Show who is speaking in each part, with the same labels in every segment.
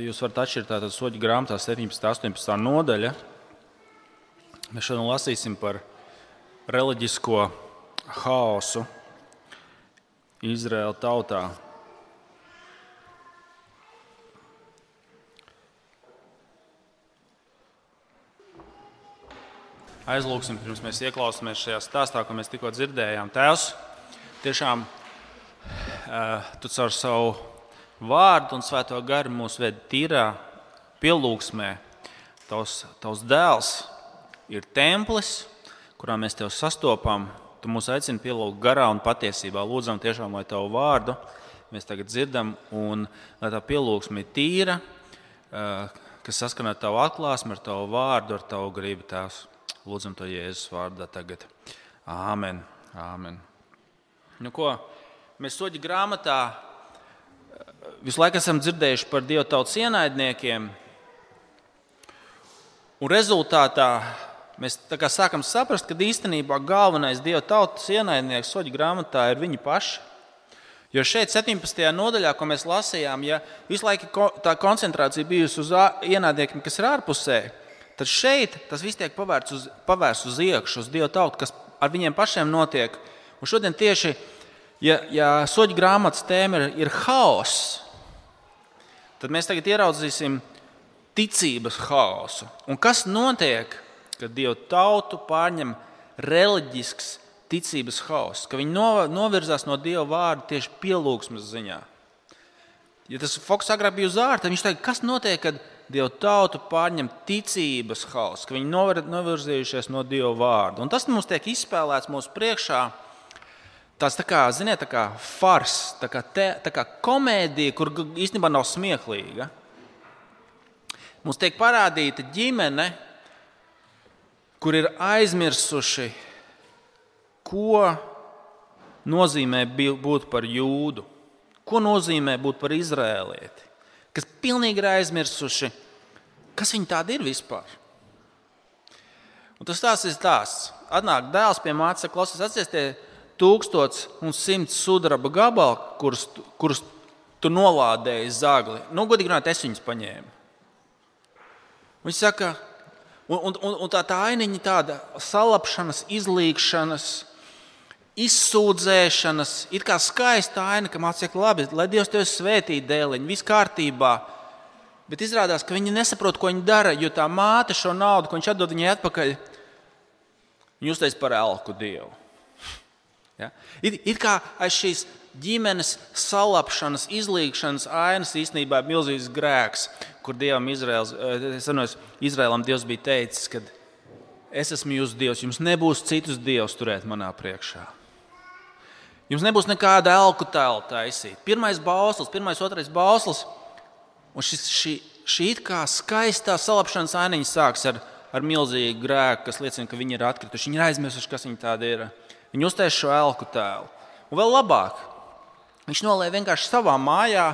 Speaker 1: jūs varat atšķirt tātad soļu grāmatā 17, 18 nodaļa. Mēs šodien lasīsim par reliģisko haosu Izraēla tautā. Aizlūksim, pirms mēs ieklausāmies šajā stāstā, ko mēs tikko dzirdējām. Tēvs, tiešām uh, tu caur savu vārdu un svēto garu mūs ved tīrā pielūgsmē. Tavs, tavs dēls ir templis, kurā mēs tevi sastopam. Tu mūs aicini pielūgt garā un patiesībā. Lūdzam, tiešām, lai tavu vārdu mēs tagad dzirdam, un lai tā pielūgsme ir tīra, uh, kas saskan ar tavu atklāsmi, ar tavu vārdu, ar tavu gribu. Tēvs. Lūdzam to Jēzus vārdā tagad. Āmen. Āmen. Nu, ko? Mēs soļu grāmatā eh, visu laiku esam dzirdējuši par dievu tautas ienaidniekiem. Un rezultātā mēs sākam saprast, ka īstenībā galvenais dievu tautas ienaidnieks soļu grāmatā ir viņi paši. Jo šeit, 17. nodaļā, ko mēs lasījām, ja visu laiku tā koncentrācija bijusi uz ienaidniekiem, kas ir ārpusē, tad šeit tas viss tiek pavērsts uz, pavērsts uz iekšā, uz Dieva tautu, kas ar viņiem pašiem notiek. Un šodien tieši, ja, ja soļu grāmatas tēma ir, ir haoss, tad mēs tagad ieraudzīsim ticības haosu. Un kas notiek, kad Dieva tautu pārņem reliģisks ticības haoss, ka viņi novirzās no Dieva vārda tieši pielūgsmes ziņā. Ja tas fokus agrāk bija uz ārā, tad viņš teica, kas notiek, kad Dieva tautu pārņem ticības hauss, ka viņi novirzījušies no Dieva vārda. Un tas mums tiek izspēlēts mūsu priekšā. Tas tā kā, ziniet, tā kā fars, tā kā, te, tā kā komēdija, kur īstenībā nav smieklīga. Mums tiek parādīta ģimene, kur ir aizmirsuši, ko nozīmē būt par jūdu, ko nozīmē būt par izrēlieti kas pilnīgi ir aizmirsuši, kas viņi tādi ir vispār. Un tas tās ir tās. Atnāk dēls pie mācības, klausies, atcerieties, tie tūkstots un simts sudraba gabali, kurus, kurus tu nolādēji zagli. Nu, godīgi runājot, es viņus paņēmu. Viņš saka, un, un, un, un tā, tā ainiņa tāda salapšanas, izlīkšanas, izsūdzēšanas, it kā skaista aina, ka mācīja, labi, lai Dievs tevi svētī dēliņi, viss kārtībā. Bet izrādās, ka viņi nesaprot, ko viņi dara, jo tā māte šo naudu, ko viņš atdod viņai atpakaļ, viņa uztais par elku Dievu. Ja? It, it kā aiz šīs ģimenes salapšanas, izlīkšanas ainas īstenībā ir milzīgs grēks, kur Dievam Izraels, sanos, Izraēlam Dievs bija teicis, ka es esmu jūsu Dievs, jums nebūs citus dievus turēt manā priekšā. Jums nebūs nekāda elku tēla taisīt. Pirmais bauslis, pirmais, otrais bauslis. Un šis, šī, šī it kā skaistā salapšanas ainiņa sāks ar, ar milzīgu grēku, kas liecina, ka viņi ir atkrituši. Viņi ir aizmirsuši, kas viņi tādi ir. Viņi uztais šo elku tēlu. Un vēl labāk, viņš nolēma vienkārši savā mājā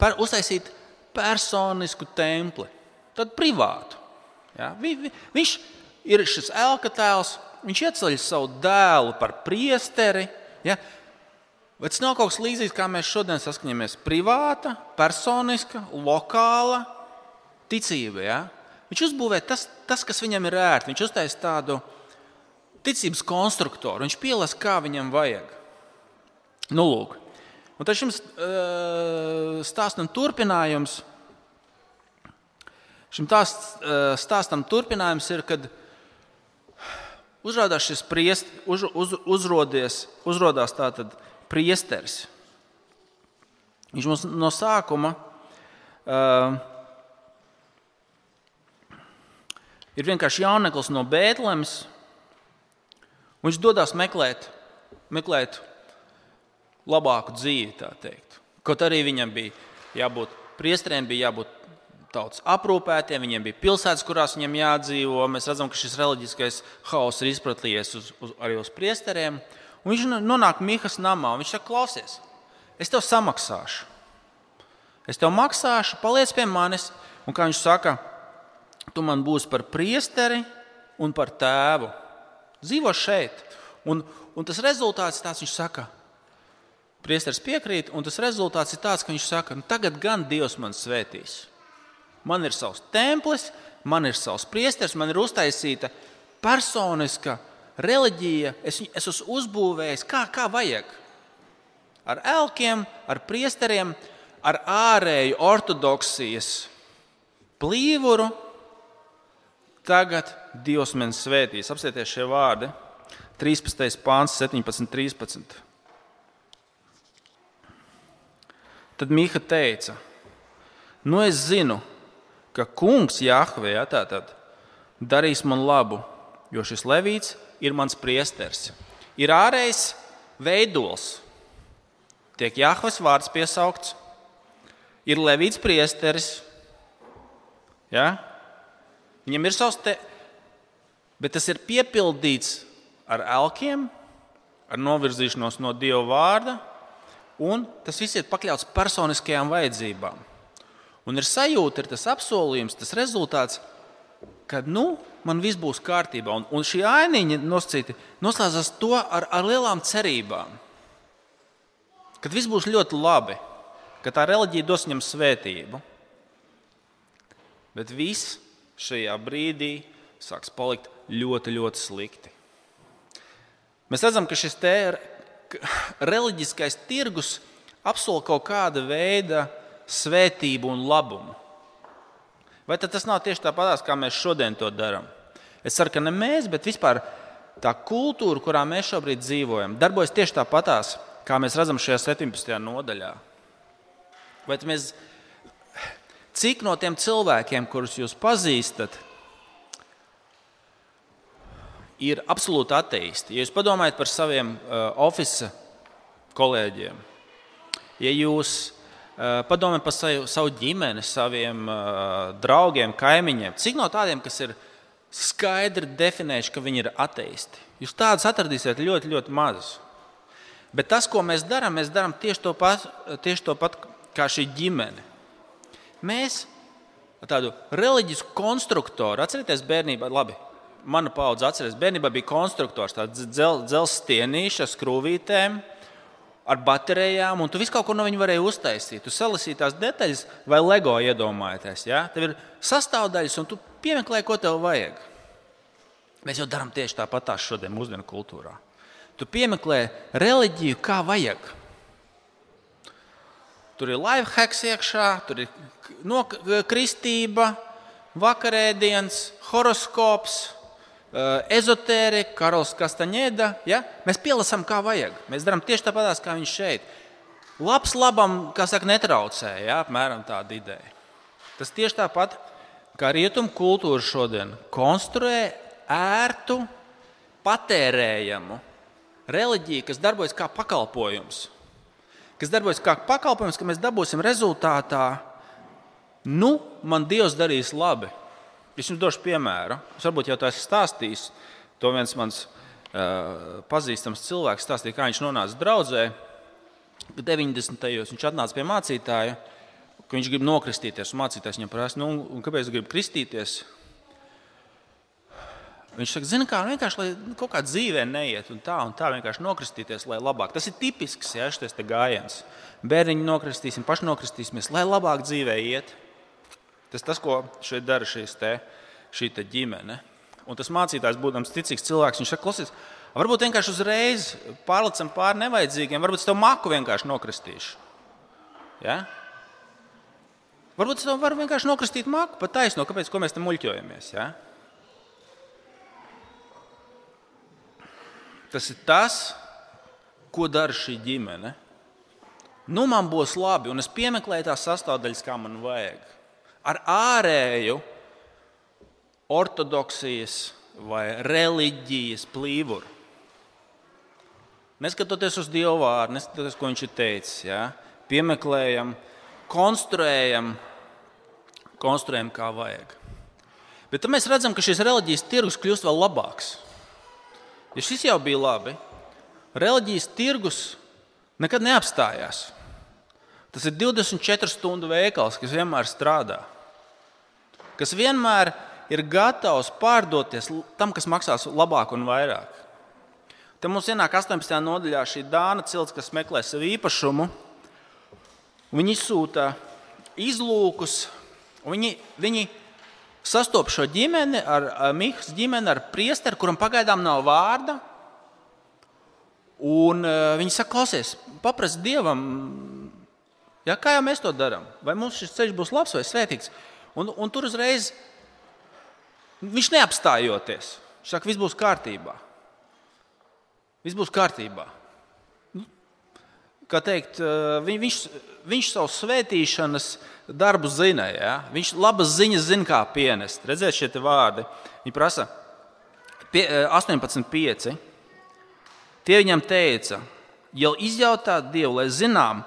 Speaker 1: par, uztaisīt personisku templi, tad privātu. Ja? Vi, vi, viņš ir šis elka tēls, viņš ieceļ savu dēlu par priesteri Ja? Vai tas nav kaut kas līdzīgs, kā mēs šodien saskanamies? Privāta, personiska, lokāla ticība. Ja? Viņš uzbūvē tas, tas, kas viņam ir ērti. Viņš uztaisīja tādu ticības konstruktoru. Viņš pielāgojas, kā viņam vajag. Nu, lūk. Un tas jums uh, stāstam turpinājums. Šim stāstam turpinājums ir, kad Uzrādās šis priest, uz, uz, uzrodies, uzrodās tātad priesteris. Viņš mums no sākuma uh, ir vienkārši jauneklis no Bēntlēmas. Viņš dodas meklēt, meklēt labāku dzīvi, tā teikt. Kaut arī viņam bija jābūt priesteriem, bija jābūt tautas aprūpētiem, viņiem bija pilsētas, kurās viņiem jādzīvo. Mēs redzam, ka šis reliģiskais haoss ir izplatījies uz, uz, arī uz priesteriem. Un viņš nonāk Mihas namā un viņš saka, klausies, es tev samaksāšu. Es tev maksāšu, paliec pie manis. Un kā viņš saka, tu man būsi par priesteri un par tēvu. Dzīvo šeit. Un, un tas rezultāts ir tāds, viņš saka, priesteris piekrīt, un tas rezultāts ir tāds, ka viņš saka, nu, tagad gan Dievs man svētīs. Man ir savs templis, man ir savs priesteris, man ir uztaisīta personiska reliģija. Es, es esmu uzbūvējis kā, kā vajag. Ar elkiem, ar priesteriem, ar ārēju ortodoksijas plīvuru. Tagad Dievs man svētīs. Apsieties šie vārdi. 13. pāns, 17, 13. Tad Mīha teica, nu es zinu, ka kungs Jahve ja, tātad, darīs man labu, jo šis levīts ir mans priesteris. Ir ārējais veidols, tiek Jahves vārds piesaukts, ir levīts priesteris. Ja? Viņam ir savs te, bet tas ir piepildīts ar elkiem, ar novirzīšanos no Dieva vārda, un tas viss ir pakļauts personiskajām vajadzībām. Un ir sajūta, ir tas apsolījums, tas rezultāts, ka nu, man viss būs kārtībā. Un, un šī ainiņa nosacīta noslēdzas to ar, ar lielām cerībām. Kad viss būs ļoti labi, ka tā reliģija dos viņam svētību. Bet viss šajā brīdī sāks palikt ļoti, ļoti slikti. Mēs redzam, ka šis reliģiskais tirgus apsola kaut kāda veida svētību un labumu. Vai tas nav tieši tāpat, kā mēs šodien to darām? Es ceru, ka ne mēs, bet vispār tā kultūra, kurā mēs šobrīd dzīvojam, darbojas tieši tāpatās, kā mēs redzam šajā 17. nodaļā. Vai mēs, cik no tiem cilvēkiem, kurus jūs pazīstat, ir absolūti ateisti? Ja jūs padomājat par saviem uh, oficiāliem kolēģiem, ja jūs Eh, padomājiet par savu, savu ģimeni, saviem uh, draugiem, kaimiņiem. Cik no tādiem, kas ir skaidri definējuši, ka viņi ir ateisti? Jūs tādus atradīsiet ļoti, ļoti mazus. Bet tas, ko mēs darām, mēs darām tieši to pat, tieši to pat kā šī ģimene. Mēs tādu reliģisku konstruktoru, atcerieties, bērnībā, labi, mana paudze atcerās, bērnībā bija konstruktors, tāds dzel, dzelzs stienīša ar skrūvītēm ar baterijām, un tu visu kaut ko no viņa varēji uztaisīt. Tu salasīji tās detaļas, vai LEGO iedomājies. Ja? Tev ir sastāvdaļas, un tu piemeklē, ko tev vajag. Mēs jau darām tieši tāpat šodien, mūsdienu kultūrā. Tu piemeklē reliģiju, kā vajag. Tur ir live hacks iekšā, tur ir no, kristība, vakarēdienas, horoskops Eh, ezotērija, Karols Kastaņēda. Ja? Mēs pielasām, kā vajag. Mēs darām tieši tāpat, kā viņš šeit. Labs labam, kā saka, netraucē. Ja? Apmēram tāda ideja. Tas tieši tāpat kā rietumu kultūra šodien konstruē ērtu, patērējamu reliģiju, kas darbojas kā pakalpojums. Kas darbojas kā pakalpojums, ka mēs dabūsim rezultātā, nu, man Dievs darīs labi. Es jums došu piemēru. Es varbūt jau to esmu stāstījis. To viens mans uh, pazīstams cilvēks stāstīja, kā viņš nonāca draudzē. 90. gados viņš atnāca pie mācītāja, ka viņš grib nokristīties. Mācītājs viņam prasa, nu, kāpēc viņš grib kristīties. Viņš saka, zina, kā nu, vienkārši, lai kaut kādā dzīvē neiet, un tā, un tā vienkārši nokristīties, lai labāk. Tas ir tipisks, ja šis gājiens. Bērniņu nokristīsim, paši nokristīsimies, lai labāk dzīvē iet. Tas tas, ko šeit dara te, šī te ģimene. Un tas mācītājs, būdams ticīgs cilvēks, viņš saka, klausies, varbūt vienkārši uzreiz pārlecam pāri nevajadzīgiem, varbūt es tev maku vienkārši nokristīšu. Ja? Varbūt es tev varu vienkārši nokristīt maku, pat taisno, kāpēc mēs tam muļķojamies. Ja? Tas ir tas, ko dara šī ģimene. Nu, man būs labi, un es piemeklēju tās sastāvdaļas, kā man vajag ar ārēju ortodoksijas vai reliģijas plīvuru. Neskatoties uz Dievu vārdu, neskatoties, ko viņš ir teicis, ja? piemeklējam, konstruējam, konstruējam kā vajag. Bet mēs redzam, ka šis reliģijas tirgus kļūst vēl labāks. Ja šis jau bija labi, reliģijas tirgus nekad neapstājās. Tas ir 24 stundu veikals, kas vienmēr strādā, kas vienmēr ir gatavs pārdoties tam, kas maksās labāk un vairāk. Te mums ienāk 18. nodaļā šī dāna cilts, kas meklē sev īpašumu. Viņi izsūta izlūkus, Viņi, viņi sastopas šo ģimeni ar, Mihas ģimeni, ar priesteru, kuram pagaidām nav vārda. Un uh, viņi saka, klausies, paprasti Dievam, ja, kā jau mēs to darām, vai mums šis ceļš būs labs vai svētīgs. Un, un tur uzreiz viņš neapstājoties. Viņš saka, viss būs kārtībā. Viss būs kārtībā. Nu, kā teikt, viņš, viņš savu svētīšanas darbu zina. Ja? Viņš labas ziņas zina, kā pienest. Redziet, šie vārdi. Viņi prasa 18,5. Tie viņam teica, jau izjautāt Dievu, lai zinām,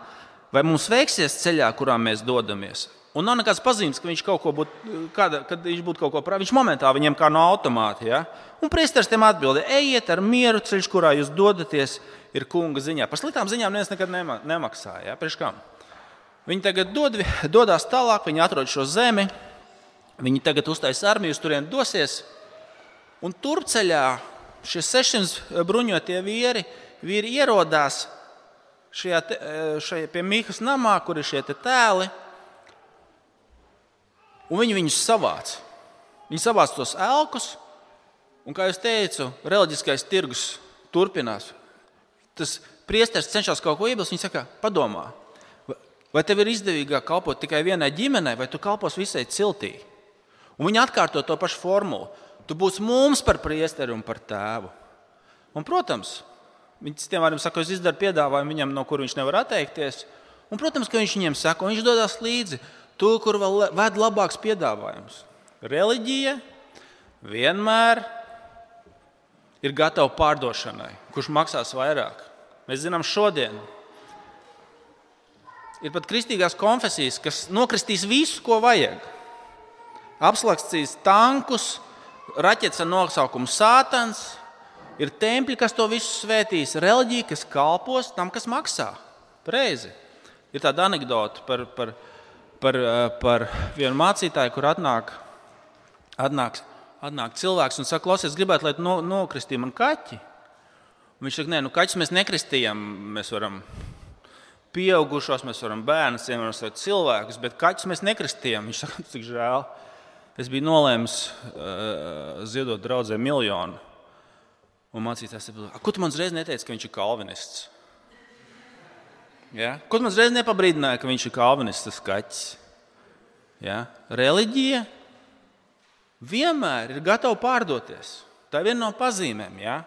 Speaker 1: vai mums veiksies ceļā, kurā mēs dodamies. Un nav nekāds pazīmes, ka viņš kaut ko būtu, kāda, kad viņš būtu kaut ko prātā. Viņš momentā viņiem kā no automāta. Ja? Un priesteris tiem atbildēja, ejiet ar mieru ceļš, kurā jūs dodaties, ir kunga ziņā. Par sliktām ziņām neviens nekad nemaksā. Ja? Viņi tagad dod, dodas tālāk, viņi atrod šo zemi, viņi tagad uztaisīs armiju, uz turien dosies. Un turceļā šie 600 bruņotie vīri, vīri ierodās šajā, šajā pie Mīkas namā, kur ir šie tēli. Un viņi viņus savāc. Viņi savāc tos elkus, un, kā jau teicu, reliģiskais tirgus turpinās. Tas priesteris cenšas kaut ko iebilst. Viņš saka, padomā, vai tev ir izdevīgāk kalpot tikai vienai ģimenei, vai tu kalpos visai ciltī? Un viņi atkārto to pašu formulu. Tu būsi mums par priesteri un par tēvu. Un, protams, viņš tiem vārdiem saka, es izdaru piedāvājumu viņam, no kur viņš nevar atteikties. Un, protams, ka viņš viņiem saka, un viņš dodas līdzi to, kur vēl ved labāks piedāvājums. Reliģija vienmēr ir gatava pārdošanai. Kurš maksās vairāk? Mēs zinām, šodien ir pat kristīgās konfesijas, kas nokristīs visu, ko vajag. Apslakstīs tankus, raķetes ar nosaukumu Sātans, ir templi, kas to visu svētīs, reliģija, kas kalpos tam, kas maksā. Preizi. Ir tāda anekdote par, par, par, eh, par vienu mācītāju, kur atnāk, atnāk, atnāk cilvēks un saka, klausies, gribētu, lai no, nokristītu man kaķi. Un viņš saka, nē, nu kaķus mēs nekristījam, mēs varam pieaugušos, mēs varam bērnus, varam cilvēkus, bet kaķus mēs nekristījam. Viņš saka, cik žēl. Es biju nolēmis uh, ziedot draudzē miljonu. Un mācītājs teica, ko tu man uzreiz neteici, ka viņš ir kalvinists? Ja? Ko tu man uzreiz nepabrīdināji, ka viņš ir kalvinists, tas kaķis? Ja? Reliģija vienmēr ir gatava pārdoties. Tā ir viena no pazīmēm, ja?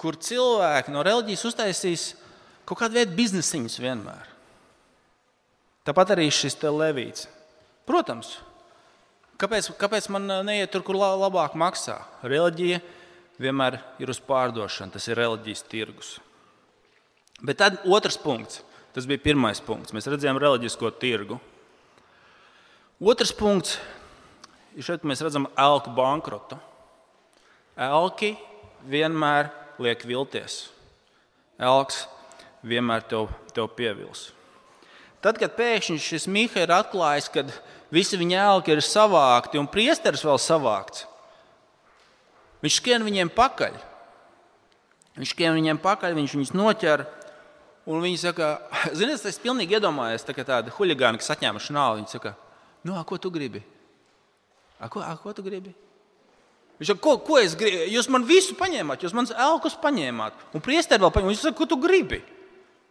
Speaker 1: kur cilvēki no reliģijas uztaisīs kaut kādu veidu biznesiņus vienmēr. Tāpat arī šis te levīts. Protams, kāpēc, kāpēc man neiet tur, kur labāk maksā? Reliģija vienmēr ir uz pārdošanu, tas ir reliģijas tirgus. Bet tad otrs punkts, tas bija pirmais punkts. Mēs redzējām reliģisko tirgu. Otrs punkts šeit, mēs redzam elku bankrotu. Elki vienmēr liek vilties. Elks vienmēr tev, tev pievils. Tad, kad pēkšņi šis Mihails ir atklājis, ka visi viņa ēlki ir savākti un priesteris vēl savākts, viņš skrien viņiem pakaļ. Viņš skrien viņiem pakaļ, viņš viņus noķer. Un viņi saka, ziniet, es pilnīgi iedomājos, tā tāda huligāna, kas atņēma šādu. Viņi saka, nu, a, ko tu gribi? A, ko, a, ko tu gribi? Viņš saka, ko, ko es gribu? Jūs man visu paņēmāt, jūs manas elkus paņēmāt. Un priesteri vēl paņēmāt. Viņš saka, ko tu gribi?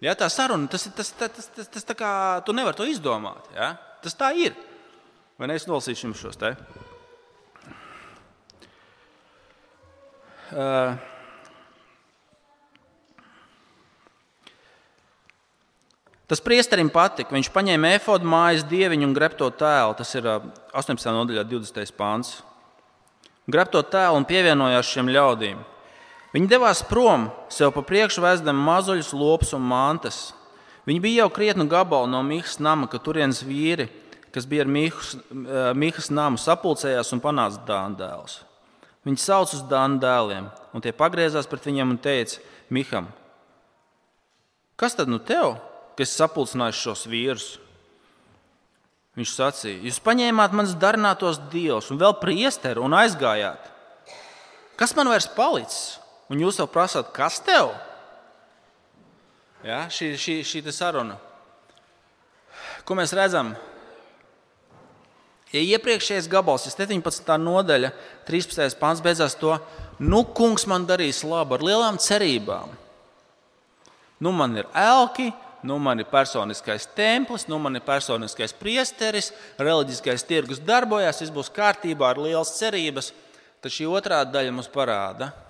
Speaker 1: Ja, tā saruna, tas, tas, tas, tas, tas, tas tā kā tu nevari to izdomāt. Ja? Tas tā ir. Vai ne? Es nolasīšu jums šos te. Uh, Tas priesterim patika. Viņš paņēma efodu mājas dieviņu un grepto tēlu. Tas ir 18. nodaļā, 20. pāns. Grepto tēlu un pievienojās šiem ļaudīm. Viņi devās prom, sev pa priekšu vēsdami mazuļus, lopus un mantas. Viņi bija jau krietnu gabalu no Mihas nama, ka turienes vīri, kas bija ar Mihas, eh, Mihas namu, sapulcējās un panāca dānu dēlus. Viņi sauc uz dānu dēliem, un tie pagriezās pret viņiem un teica Miham: Kas tad nu tev, kas sapulcinājis šos vīrus? Viņš sacīja: Jūs paņēmāt manas darinātos dievus un vēl priesteru un aizgājāt. Kas man vairs palicis? Un jūs jau prasāt, kas tev? Ja, šī šī, šī saruna. Ko mēs redzam? Ja iepriekšējais gabals, 17. nodaļa, 13. pāns beidzās to, nu, kungs man darīs labu ar lielām cerībām. Nu, man ir elki, nu, man ir personiskais templis, nu, man ir personiskais priesteris, reliģiskais tirgus darbojas, viss būs kārtībā ar lielas cerības. Tad šī otrā daļa mums parāda, ka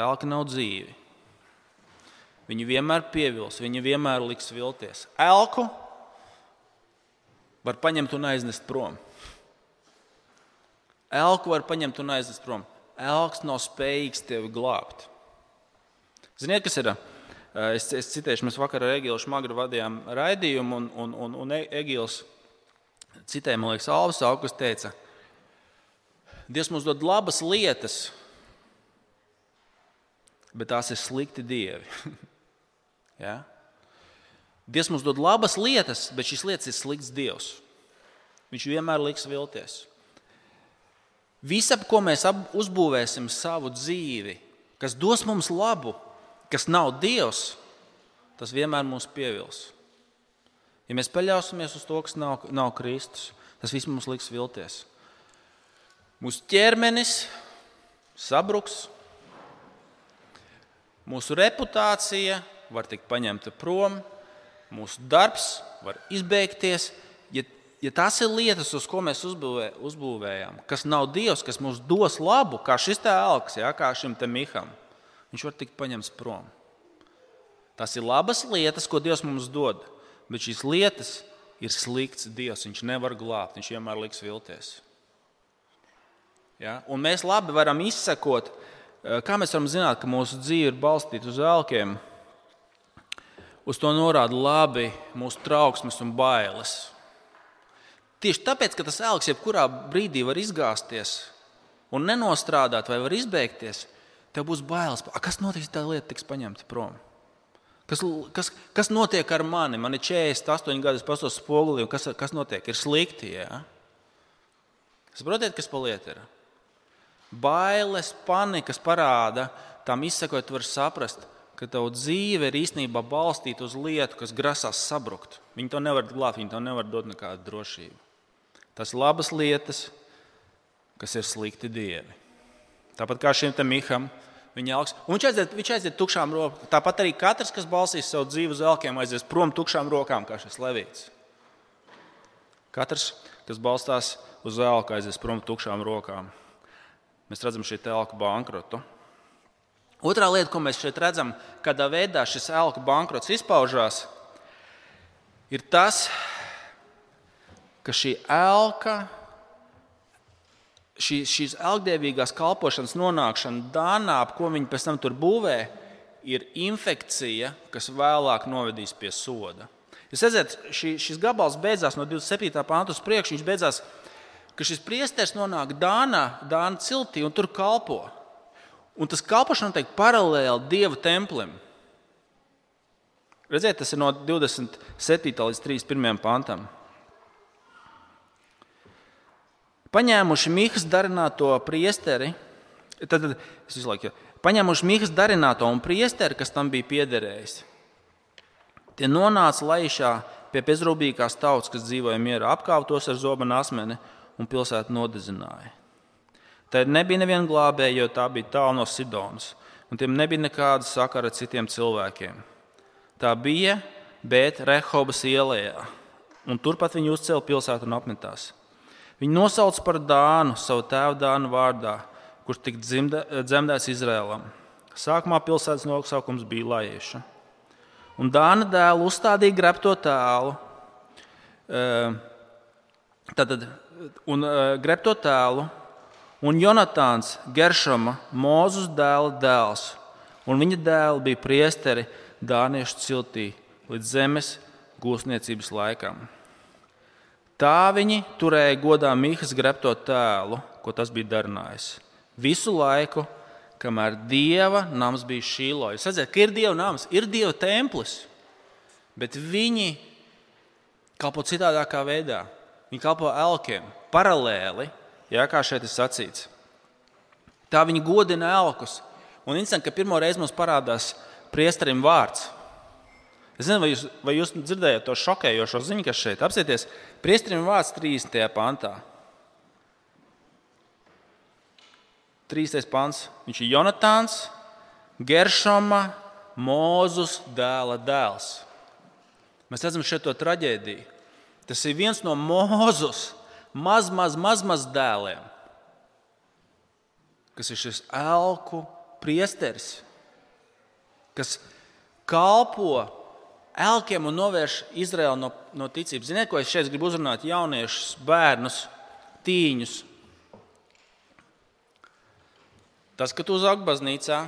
Speaker 1: elki nav dzīvi. Viņi vienmēr pievils, viņi vienmēr liks vilties. Elku var paņemt un aiznest prom. Elku var paņemt un aiznest prom. Elks nav spējīgs tevi glābt. Ziniet, kas ir? Es, es citēšu, mēs vakar ar Egilu Šmagru vadījām raidījumu, un, un, un, un Egils citēja, man liekas, Alvis Augus teica, Dievs mums dod labas lietas, bet tās ir slikti dievi. ja? Dievs mums dod labas lietas, bet šīs lietas ir slikts Dievs. Viņš vienmēr liks vilties. Viss, ap ko mēs uzbūvēsim savu dzīvi, kas dos mums labu, kas nav Dievs, tas vienmēr mūs pievils. Ja mēs paļausimies uz to, kas nav, nav Kristus, tas viss mums liks vilties. Mūsu ķermenis sabruks, mūsu reputācija var tikt paņemta prom, mūsu darbs var izbeigties. Ja, ja tās ir lietas, uz ko mēs uzbūvē, uzbūvējam, kas nav Dievs, kas mums dos labu, kā šis tēls, ja, kā šim Miham, viņš var tikt paņemts prom. Tas ir labas lietas, ko Dievs mums dod, bet šīs lietas ir slikts Dievs. Viņš nevar glābt, viņš vienmēr liks vilties. Ja? Un mēs labi varam izsekot, kā mēs varam zināt, ka mūsu dzīve ir balstīta uz elkiem uz to norāda labi mūsu trauksmes un bailes. Tieši tāpēc, ka tas elks jebkurā brīdī var izgāzties un nenostrādāt, vai var izbeigties, tev būs bailes. Kas notiks, ja tā lieta tiks paņemta prom? Kas, kas, kas notiek ar mani? Man ir 48 gadi, es pasos spogulī, un kas, kas notiek? Ir slikti. Ja? Saprotiet, kas paliek ir? Bailes, panikas parāda, tam izsakot, var saprast, ka tava dzīve ir īstenībā balstīta uz lietu, kas grasās sabrukt. Viņi to nevar glābt, viņi to nevar dot nekādu drošību. Tas labas lietas, kas ir slikti dievi. Tāpat kā šim Miham, viņa augs. Un viņš aiziet, viņš aiziet tukšām rokām. Tāpat arī katrs, kas balstīs savu dzīvi uz elkiem, aizies prom tukšām rokām, kā šis levīts. Katrs, kas balstās uz elku, aizies prom tukšām rokām. Mēs redzam šī telka bankrotu. Otrā lieta, ko mēs šeit redzam, kādā veidā šis elku bankrots izpaužās, ir tas, ka šī elka, šī, šīs elgdevīgās kalpošanas nonākšana dānā, ap ko viņi pēc tam tur būvē, ir infekcija, kas vēlāk novedīs pie soda. Jūs redzat, šī, šis gabals beidzās no 27. pānta uz priekšu. Viņš beidzās, ka šis priesteris nonāk Dānā, Dāna ciltī un tur kalpo. Un tas kalpošana notiek paralēli Dieva templim. Redziet, tas ir no 27. līdz 31. pantam. Paņēmuši Mihas darināto priesteri, tad, tad es visu laiku, paņēmuši Mihas darināto un priesteri, kas tam bija piederējis. Tie nonāca laišā pie bezrūpīgās tautas, kas dzīvoja mierā, apkautos ar zobenu asmeni un pilsētu nodezināja. Tad nebija neviena glābēja, jo tā bija tālu no Sidonas, un tiem nebija nekāda sakara ar citiem cilvēkiem. Tā bija, bet Rehobas ielā, un turpat viņi uzcēla pilsētu un apmetās. Viņi nosauca par Dānu savu tēvu Dānu vārdā, kurš tika dzemdēts Izrēlam. Sākumā pilsētas nosaukums bija Lajieša. Un Dāna dēlu uzstādīja grepto tēlu. Tātad, un grepto tēlu un Jonatāns, Geršama, Mūzus dēla dēls, un viņa dēli bija priesteri Dāniešu ciltī līdz zemes gūstniecības laikam. Tā viņi turēja godā Mihas grepto tēlu, ko tas bija darinājis. Visu laiku, kamēr dieva nams bija šīlo. Jūs redzat, ka ir dieva nams, ir dieva templis, bet viņi kalpo citādākā veidā. Viņi kalpo elkiem paralēli ja, kā šeit ir sacīts. Tā viņi godina elkus. Un interesanti, ka pirmo reizi mums parādās priesterim vārds. Es nezinu, vai jūs, vai jūs dzirdējāt to šokējošo ziņu, kas šeit apsieties. Priestrim vārds 30. pantā. 30. pants. Viņš ir Jonatāns, Geršoma, Mūzus dēla dēls. Mēs redzam šo traģēdiju. Tas ir viens no Mūzus maz, maz, maz, maz dēliem, kas ir šis elku priesteris, kas kalpo elkiem un novērš Izraelu no, no ticības. Ziniet, ko es šeit gribu uzrunāt? Jauniešus, bērnus, tīņus. Tas, ka tu uzaugi baznīcā,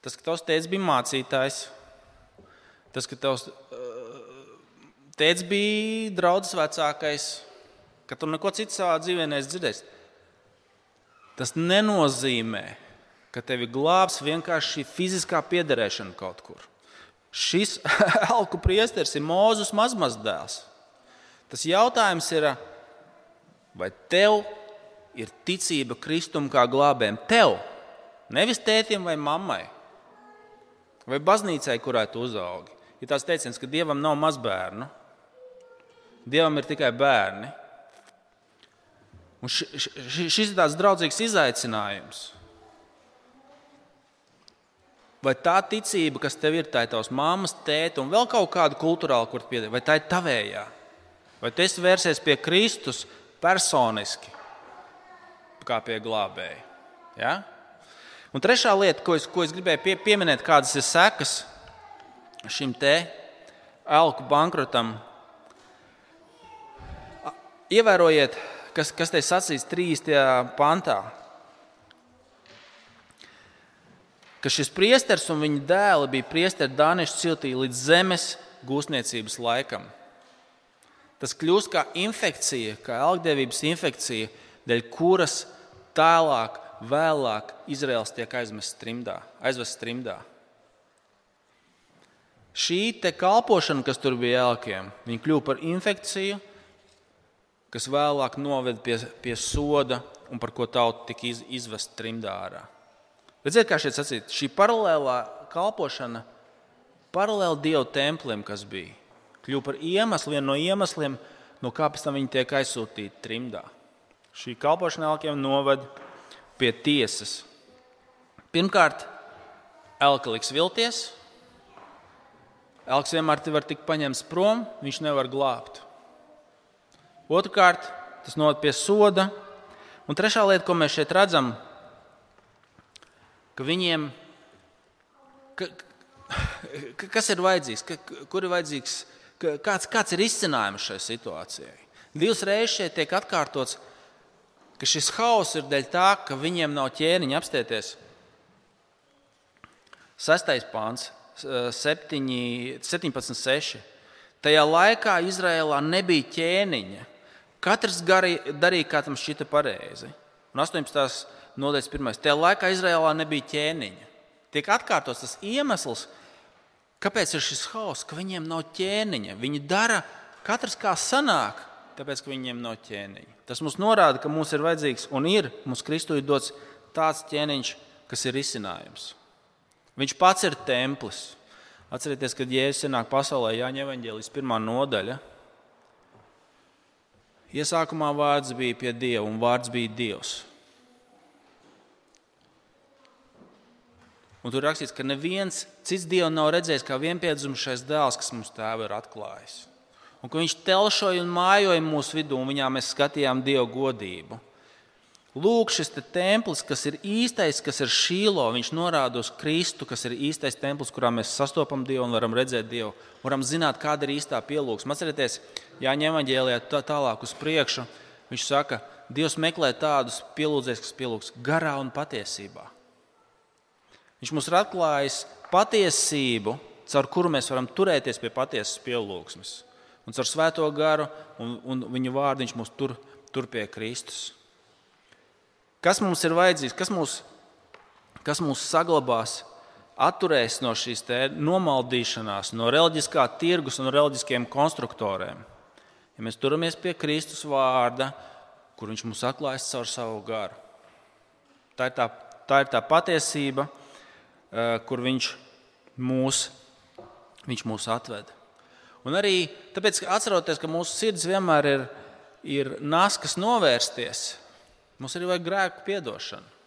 Speaker 1: Tas, ka tavs tēvs bija mācītājs, tas, ka tavs tēvs bija draugs vecākais, ka tu neko citu savā dzīvē neesi dzirdējis. Tas nenozīmē, ka tevi glābs vienkārši šī fiziskā piederēšana kaut kur. Šis alku priesteris ir Mozus mazmazdēls. Tas jautājums ir, vai tev ir ticība Kristum kā glābējam? Tev, nevis tētim vai mammai vai baznīcai, kurā tu uzaugi. Ir tās teiciens, ka dievam nav mazbērnu, dievam ir tikai bērni. Un šis ir tāds draudzīgs izaicinājums. Vai tā ticība, kas tev ir, tā ir tavs mammas, tēta un vēl kaut kāda kultūrāla, kur piedāvā, vai tā ir tavējā? Vai tu esi vērsies pie Kristus personiski, kā pie glābēja? Ja? Un trešā lieta, ko es, ko es gribēju pie, pieminēt, kādas ir sekas šim te elku bankrotam. Ievērojiet, kas, kas te sacīts 3. pantā. Ka šis priesteris un viņa dēli bija priesteri Dāniešu ciltī līdz zemes gūstniecības laikam. Tas kļūst kā infekcija, kā elgdevības infekcija, dēļ kuras tālāk vēlāk Izraels tiek aizvests trimdā. Aizvest trimdā. Šī kalpošana, kas tur bija elkiem, kļuva par infekciju, kas vēlāk noveda pie, pie soda un par ko tauta tika iz, izvesta trimdā ārā. Redziet, kā šeit sacīt, šī paralēlā kalpošana, paralēli Dieva templim, kas bija, kļuva par iemeslu, vienu no iemesliem, no kā pēc tam viņi tiek aizsūtīti trimdā. Šī kalpošana elkiem noveda pie tiesas. Pirmkārt, elka liks vilties. Elks vienmēr var tikt paņemts prom, viņš nevar glābt. Otrakārt, tas noved pie soda. Un trešā lieta, ko mēs šeit redzam, ka viņiem, ka, kas ir vajadzīgs, ka, kur ir vajadzīgs, kāds, kāds ir izcinājums šai situācijai. Divas reizes šeit tiek atkārtots, ka šis haoss ir dēļ tā, ka viņiem nav ķēniņa apstieties. Sestais pāns, 17,6. Tajā laikā Izrēlā nebija ķēniņa. Katrs garī, darīja, kā tam šķita pareizi. Un 18. nodaļas pirmais. Tajā laikā Izrēlā nebija ķēniņa. Tiek atkārtots tas iemesls, kāpēc ir šis haoss, ka viņiem nav ķēniņa. Viņi dara katrs kā sanāk tāpēc, ka viņiem nav ķēniņa. Tas mums norāda, ka mums ir vajadzīgs un ir mums Kristu ir dots tāds ķēniņš, kas ir risinājums. Viņš pats ir templis. Atcerieties, kad Jēzus ienāk pasaulē, Jāņa Evanģēlijas pirmā nodaļa. Iesākumā vārds bija pie Dieva, un vārds bija Dievs. Un tur rakstīts, ka neviens cits Dievu nav redzējis kā vienpiedzimušais dēls, kas mums tēvu ir atklājis un ka viņš telšoja un mājoja mūsu vidū, un viņā mēs skatījām Dieva godību. Lūk, šis te templis, kas ir īstais, kas ir šīlo, viņš norāda uz Kristu, kas ir īstais templis, kurā mēs sastopam Dievu un varam redzēt Dievu. Varam zināt, kāda ir īstā pielūgsme. Atcerieties, Jāņem evanģēlijā tā, tālāk uz priekšu. Viņš saka, Dievs meklē tādus pielūdzējus, kas pielūgs garā un patiesībā. Viņš mums ir atklājis patiesību, caur kuru mēs varam turēties pie patiesas pielūgsmes un caur svēto garu un, un viņa vārdu viņš mūs tur, tur pie Kristus. Kas mums ir vajadzīgs, kas mūs, kas mūs saglabās, atturēs no šīs nomaldīšanās, no reliģiskā tirgus un reliģiskiem konstruktoriem? Ja mēs turamies pie Kristus vārda, kur viņš mums atklājas caur savu garu. Tā ir tā, tā, ir tā patiesība, eh, kur viņš mūs Viņš mūs atved. Un arī tāpēc, ka atceroties, ka mūsu sirds vienmēr ir, ir naskas novērsties, mums arī vajag grēku piedošanu.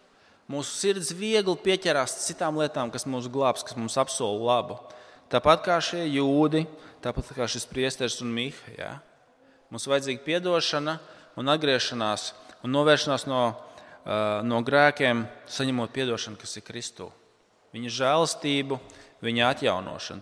Speaker 1: Mūsu sirds viegli pieķerās citām lietām, kas mūs glābs, kas mums apsola labu. Tāpat kā šie jūdi, tāpat kā šis priesteris un Miha. Mums vajadzīga atdošana un atgriešanās un novēršanās no, uh, no grēkiem, saņemot atdošanu, kas ir Kristū. Viņa žēlastību, viņa atjaunošanu.